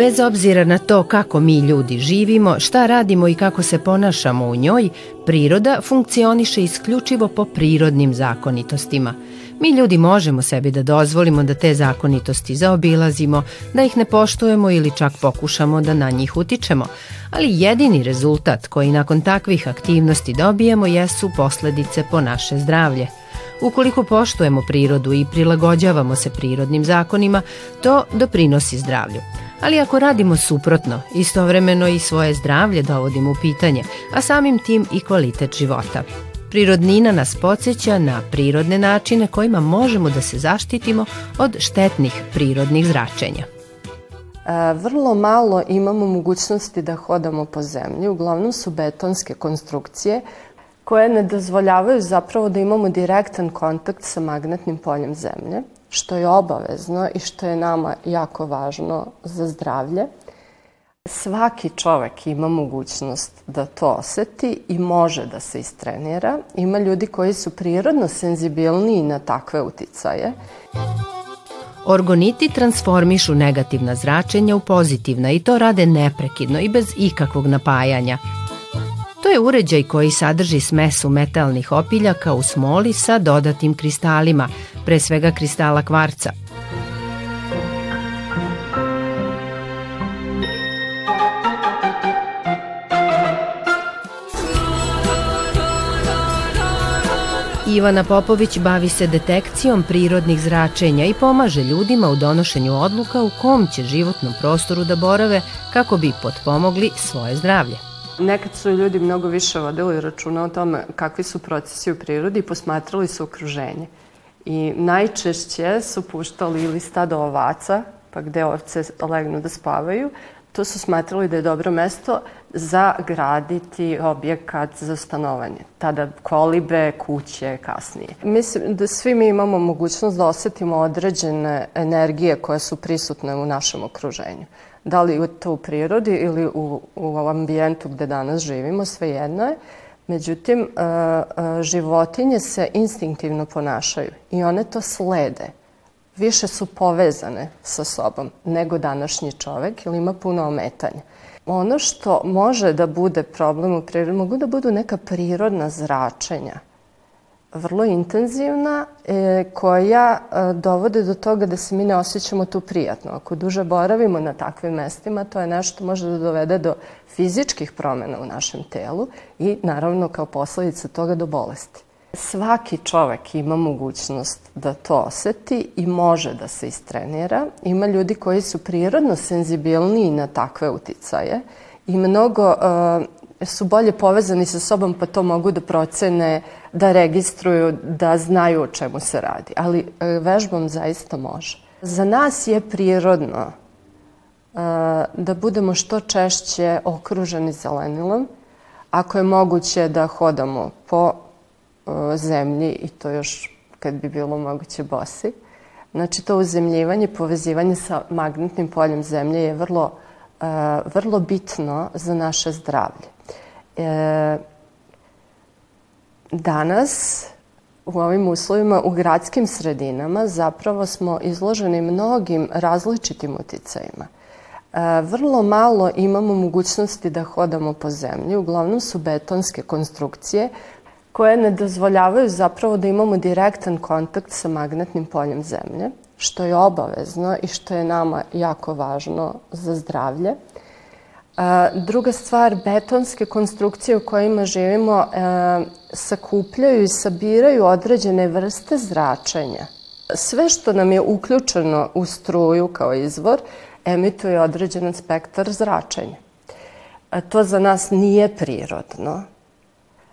Bez obzira na to kako mi ljudi živimo, šta radimo i kako se ponašamo u njoj, priroda funkcioniše isključivo po prirodnim zakonitostima. Mi ljudi možemo sebi da dozvolimo da te zakonitosti zaobilazimo, da ih ne poštujemo ili čak pokušamo da na njih utičemo, ali jedini rezultat koji nakon takvih aktivnosti dobijemo jesu posledice po naše zdravlje. Ukoliko poštujemo prirodu i prilagođavamo se prirodnim zakonima, to doprinosi zdravlju. Ali ako radimo suprotno, istovremeno i svoje zdravlje dovodimo u pitanje, a samim tim i kvalitet života. Prirodnina nas podsjeća na prirodne načine kojima možemo da se zaštitimo od štetnih prirodnih zračenja. Vrlo malo imamo mogućnosti da hodamo po zemlji, uglavnom su betonske konstrukcije koje ne dozvoljavaju zapravo da imamo direktan kontakt sa magnetnim poljem zemlje što je obavezno i što je nama jako važno za zdravlje. Svaki čovek ima mogućnost da to oseti i može da se istrenira. Ima ljudi koji su prirodno senzibilniji na takve uticaje. Orgoniti transformišu negativna zračenja u pozitivna i to rade neprekidno i bez ikakvog napajanja. Je uređaj koji sadrži smesu metalnih opiljaka u smoli sa dodatim kristalima, pre svega kristala kvarca. Ivana Popović bavi se detekcijom prirodnih zračenja i pomaže ljudima u donošenju odluka u kom će životnom prostoru da borave kako bi potpomogli svoje zdravlje. Nekad su ljudi mnogo više vodili računa o tome kakvi su procesi u prirodi i posmatrali su okruženje. I najčešće su puštali ili stado ovaca, pa gde ovce legnu da spavaju, to su smatrali da je dobro mesto za graditi objekat za stanovanje. Tada kolibe, kuće, kasnije. Mislim da svi mi imamo mogućnost da osetimo određene energije koje su prisutne u našem okruženju da li to u prirodi ili u, u ambijentu gde danas živimo, svejedno je. Međutim, e, e, životinje se instinktivno ponašaju i one to slede. Više su povezane sa sobom nego današnji čovek ili ima puno ometanja. Ono što može da bude problem u prirodi, mogu da budu neka prirodna zračenja – vrlo intenzivna e, koja e, dovode do toga da se mi ne osjećamo tu prijatno. Ako duže boravimo na takvim mestima, to je nešto može da dovede do fizičkih promena u našem telu i naravno kao posledica toga do bolesti. Svaki čovek ima mogućnost da to oseti i može da se istrenira. Ima ljudi koji su prirodno senzibilniji na takve uticaje i mnogo uh, su bolje povezani sa sobom pa to mogu da procene, da registruju, da znaju o čemu se radi. Ali e, vežbom zaista može. Za nas je prirodno e, da budemo što češće okruženi zelenilom, ako je moguće da hodamo po e, zemlji i to još kad bi bilo moguće bosi. Znači to uzemljivanje, povezivanje sa magnetnim poljem zemlje je vrlo, vrlo bitno za naše zdravlje. E, danas u ovim uslovima u gradskim sredinama zapravo smo izloženi mnogim različitim uticajima. E, vrlo malo imamo mogućnosti da hodamo po zemlji, uglavnom su betonske konstrukcije koje ne dozvoljavaju zapravo da imamo direktan kontakt sa magnetnim poljem zemlje, što je obavezno i što je nama jako važno za zdravlje. Druga stvar, betonske konstrukcije u kojima živimo sakupljaju i sabiraju određene vrste zračenja. Sve što nam je uključeno u struju kao izvor emituje određen spektar zračenja. To za nas nije prirodno.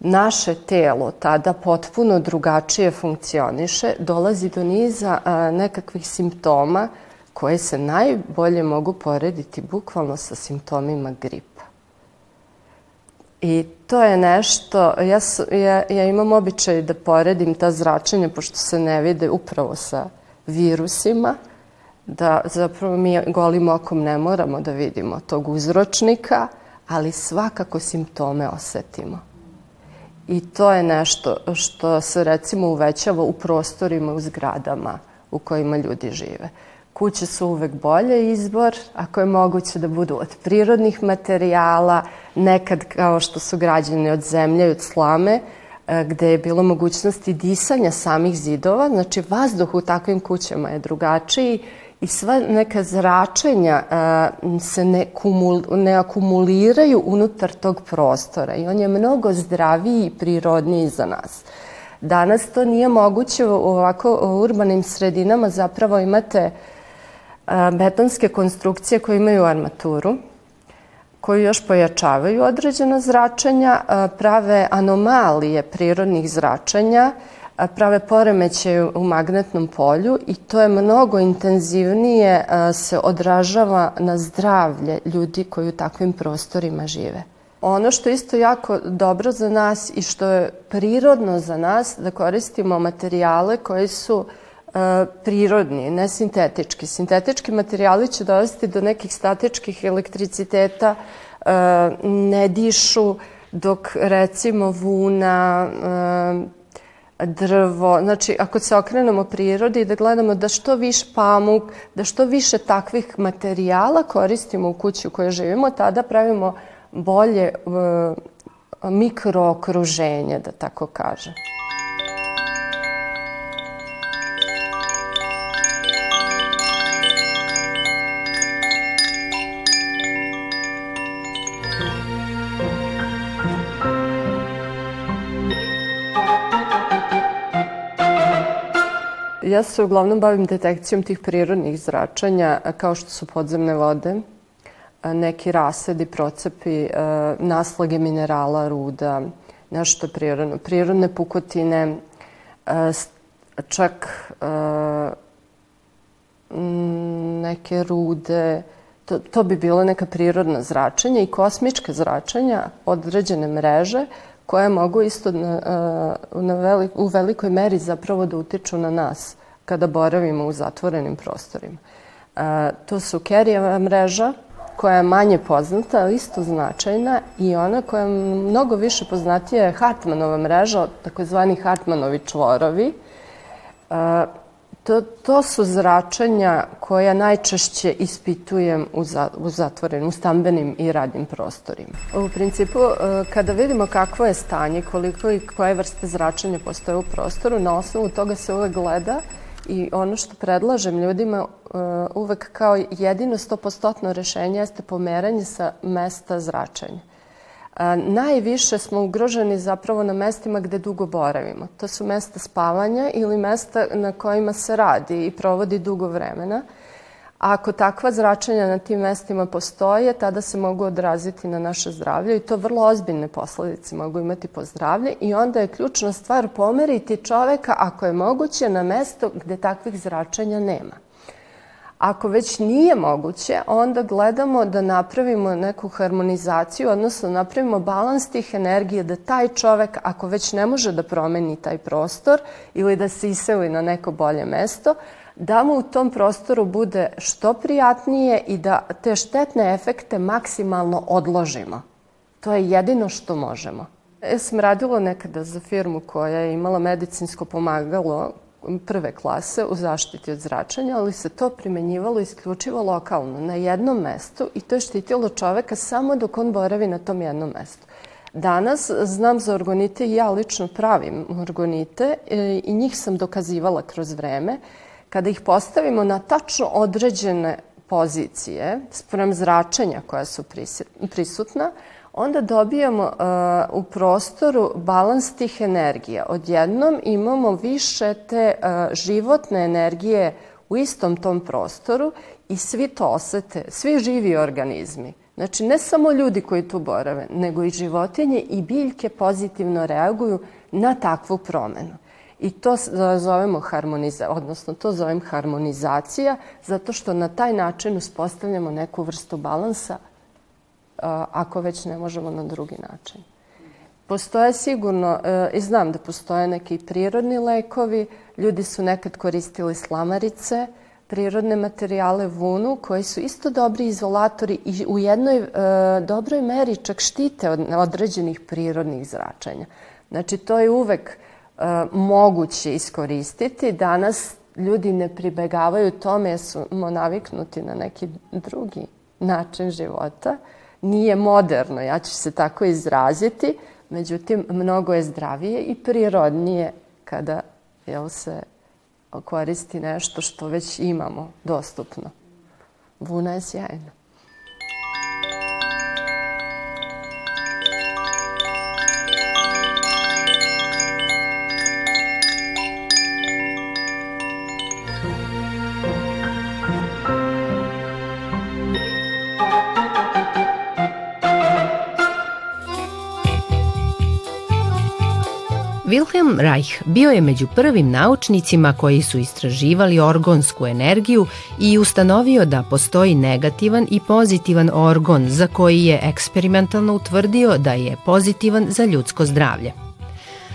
Naše telo tada potpuno drugačije funkcioniše, dolazi do niza nekakvih simptoma koje se najbolje mogu porediti bukvalno sa simptomima gripa. I to je nešto, ja, ja, ja imam običaj da poredim ta zračenja, pošto se ne vide upravo sa virusima, da zapravo mi golim okom ne moramo da vidimo tog uzročnika, ali svakako simptome osetimo. I to je nešto što se recimo uvećava u prostorima, u zgradama u kojima ljudi žive Kuće su uvek bolje izbor, ako je moguće da budu od prirodnih materijala, nekad kao što su građene od zemlje i od slame, e, gde je bilo mogućnosti disanja samih zidova, znači vazduh u takvim kućama je drugačiji i sva neka zračenja uh, se ne, kumul, ne akumuliraju unutar tog prostora i on je mnogo zdraviji i prirodniji za nas. Danas to nije moguće u ovako urbanim sredinama, zapravo imate uh, betonske konstrukcije koje imaju armaturu, koji još pojačavaju određena zračenja, prave anomalije prirodnih zračenja, prave poremeće u magnetnom polju i to je mnogo intenzivnije se odražava na zdravlje ljudi koji u takvim prostorima žive. Ono što je isto jako dobro za nas i što je prirodno za nas da koristimo materijale koji su prirodni, ne sintetički. Sintetički materijali će dovesti do nekih statičkih elektriciteta, ne dišu, dok recimo vuna, drvo, znači ako se okrenemo prirodi da gledamo da što više pamuk, da što više takvih materijala koristimo u kući u kojoj živimo, tada pravimo bolje uh, mikrookruženje, da tako kažem. Ja se uglavnom bavim detekcijom tih prirodnih zračanja, kao što su podzemne vode, neki rasedi, procepi, naslage minerala, ruda, nešto prirodno. Prirodne pukotine, čak neke rude, to, to bi bilo neka prirodna zračenja i kosmička zračenja, određene mreže, koje mogu isto na, na velik, u velikoj meri zapravo da utiču na nas kada boravimo u zatvorenim prostorima. E, to su Kerijeva mreža, koja je manje poznata, ali isto značajna i ona koja je mnogo više poznatija je Hartmanova mreža, takozvani Hartmanovi čvorovi. E, to, to su zračenja koja najčešće ispitujem u, za, u zatvorenim, u stambenim i radnim prostorima. U principu, e, kada vidimo kakvo je stanje, koliko i koje vrste zračenja postoje u prostoru, na osnovu toga se uvek gleda I ono što predlažem ljudima uh, uvek kao jedino stopostotno rešenje jeste pomeranje sa mesta zračenja. Uh, najviše smo ugroženi zapravo na mestima gde dugo boravimo. To su mesta spavanja ili mesta na kojima se radi i provodi dugo vremena. A ako takva zračenja na tim mestima postoje, tada se mogu odraziti na naše zdravlje i to vrlo ozbiljne posledice mogu imati po zdravlje i onda je ključna stvar pomeriti čoveka ako je moguće na mesto gde takvih zračenja nema. Ako već nije moguće, onda gledamo da napravimo neku harmonizaciju, odnosno napravimo balans tih energije, da taj čovek, ako već ne može da promeni taj prostor ili da se iseli na neko bolje mesto, da mu u tom prostoru bude što prijatnije i da te štetne efekte maksimalno odložimo. To je jedino što možemo. Ja sam radila nekada za firmu koja je imala medicinsko pomagalo prve klase u zaštiti od zračenja, ali se to primenjivalo isključivo lokalno, na jednom mestu i to je štitilo čoveka samo dok on boravi na tom jednom mestu. Danas znam za orgonite i ja lično pravim orgonite e, i njih sam dokazivala kroz vreme kada ih postavimo na tačno određene pozicije sprem zračenja koja su prisutna, onda dobijamo uh, u prostoru balans tih energija. Odjednom imamo više te uh, životne energije u istom tom prostoru i svi to osete, svi živi organizmi. Znači, ne samo ljudi koji tu borave, nego i životinje i biljke pozitivno reaguju na takvu promenu. I to zovemo harmoniza, odnosno to zovem harmonizacija, zato što na taj način uspostavljamo neku vrstu balansa, ako već ne možemo na drugi način. Postoje sigurno, e, i znam da postoje neki prirodni lekovi, ljudi su nekad koristili slamarice, prirodne materijale vunu, koji su isto dobri izolatori i u jednoj e, dobroj meri čak štite od određenih prirodnih zračenja. Znači, to je uvek moguće iskoristiti. Danas ljudi ne pribegavaju tome jer smo naviknuti na neki drugi način života. Nije moderno, ja ću se tako izraziti, međutim, mnogo je zdravije i prirodnije kada jel, se koristi nešto što već imamo dostupno. Vuna je sjajna. Wilhelm Reich bio je među prvim naučnicima koji su istraživali orgonsku energiju i ustanovio da postoji negativan i pozitivan orgon za koji je eksperimentalno utvrdio da je pozitivan za ljudsko zdravlje.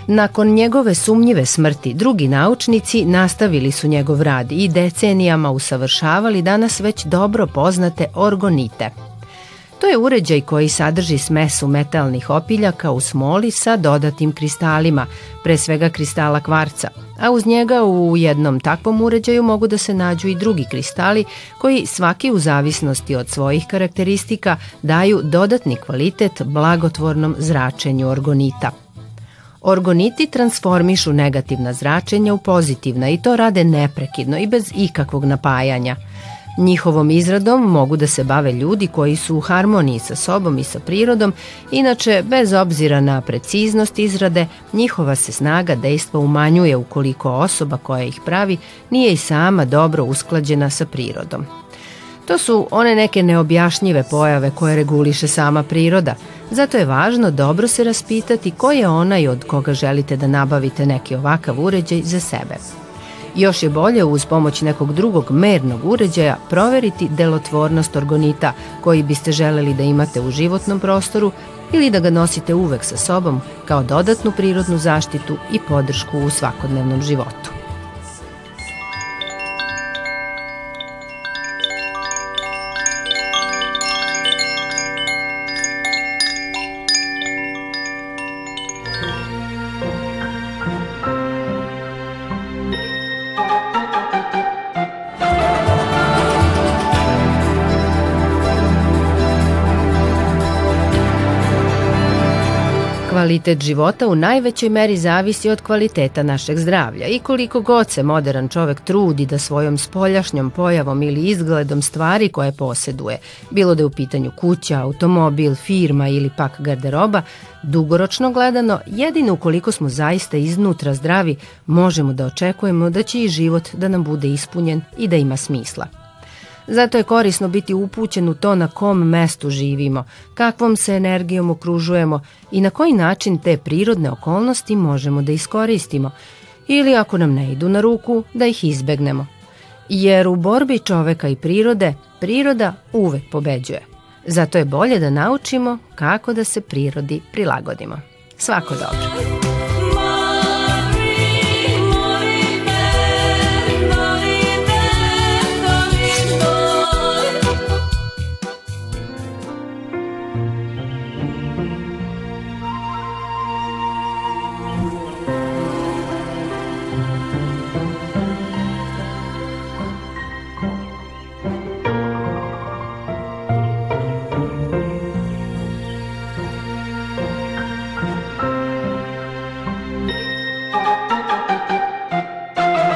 Nakon njegove sumnjive smrti, drugi naučnici nastavili su njegov rad i decenijama usavršavali danas već dobro poznate orgonite – To je uređaj koji sadrži smesu metalnih opiljaka u smoli sa dodatim kristalima, pre svega kristala kvarca, a uz njega u jednom takvom uređaju mogu da se nađu i drugi kristali koji svaki u zavisnosti od svojih karakteristika daju dodatni kvalitet blagotvornom zračenju orgonita. Orgoniti transformišu negativna zračenja u pozitivna i to rade neprekidno i bez ikakvog napajanja – Njihovom izradom mogu da se bave ljudi koji su u harmoniji sa sobom i sa prirodom, inače, bez obzira na preciznost izrade, njihova se snaga dejstva umanjuje ukoliko osoba koja ih pravi nije i sama dobro usklađena sa prirodom. To su one neke neobjašnjive pojave koje reguliše sama priroda, zato je važno dobro se raspitati ko je onaj od koga želite da nabavite neki ovakav uređaj za sebe. Još je bolje uz pomoć nekog drugog mernog uređaja proveriti delotvornost orgonita koji biste želeli da imate u životnom prostoru ili da ga nosite uvek sa sobom kao dodatnu prirodnu zaštitu i podršku u svakodnevnom životu. Kvalitet života u najvećoj meri zavisi od kvaliteta našeg zdravlja i koliko god se modern čovek trudi da svojom spoljašnjom pojavom ili izgledom stvari koje poseduje, bilo da je u pitanju kuća, automobil, firma ili pak garderoba, dugoročno gledano, jedino ukoliko smo zaista iznutra zdravi, možemo da očekujemo da će i život da nam bude ispunjen i da ima smisla. Zato je korisno biti upućen u to na kom mestu živimo, kakvom se energijom okružujemo i na koji način te prirodne okolnosti možemo da iskoristimo ili ako nam ne idu na ruku da ih izbegnemo. Jer u borbi čoveka i prirode, priroda uvek pobeđuje. Zato je bolje da naučimo kako da se prirodi prilagodimo. Svako dobro!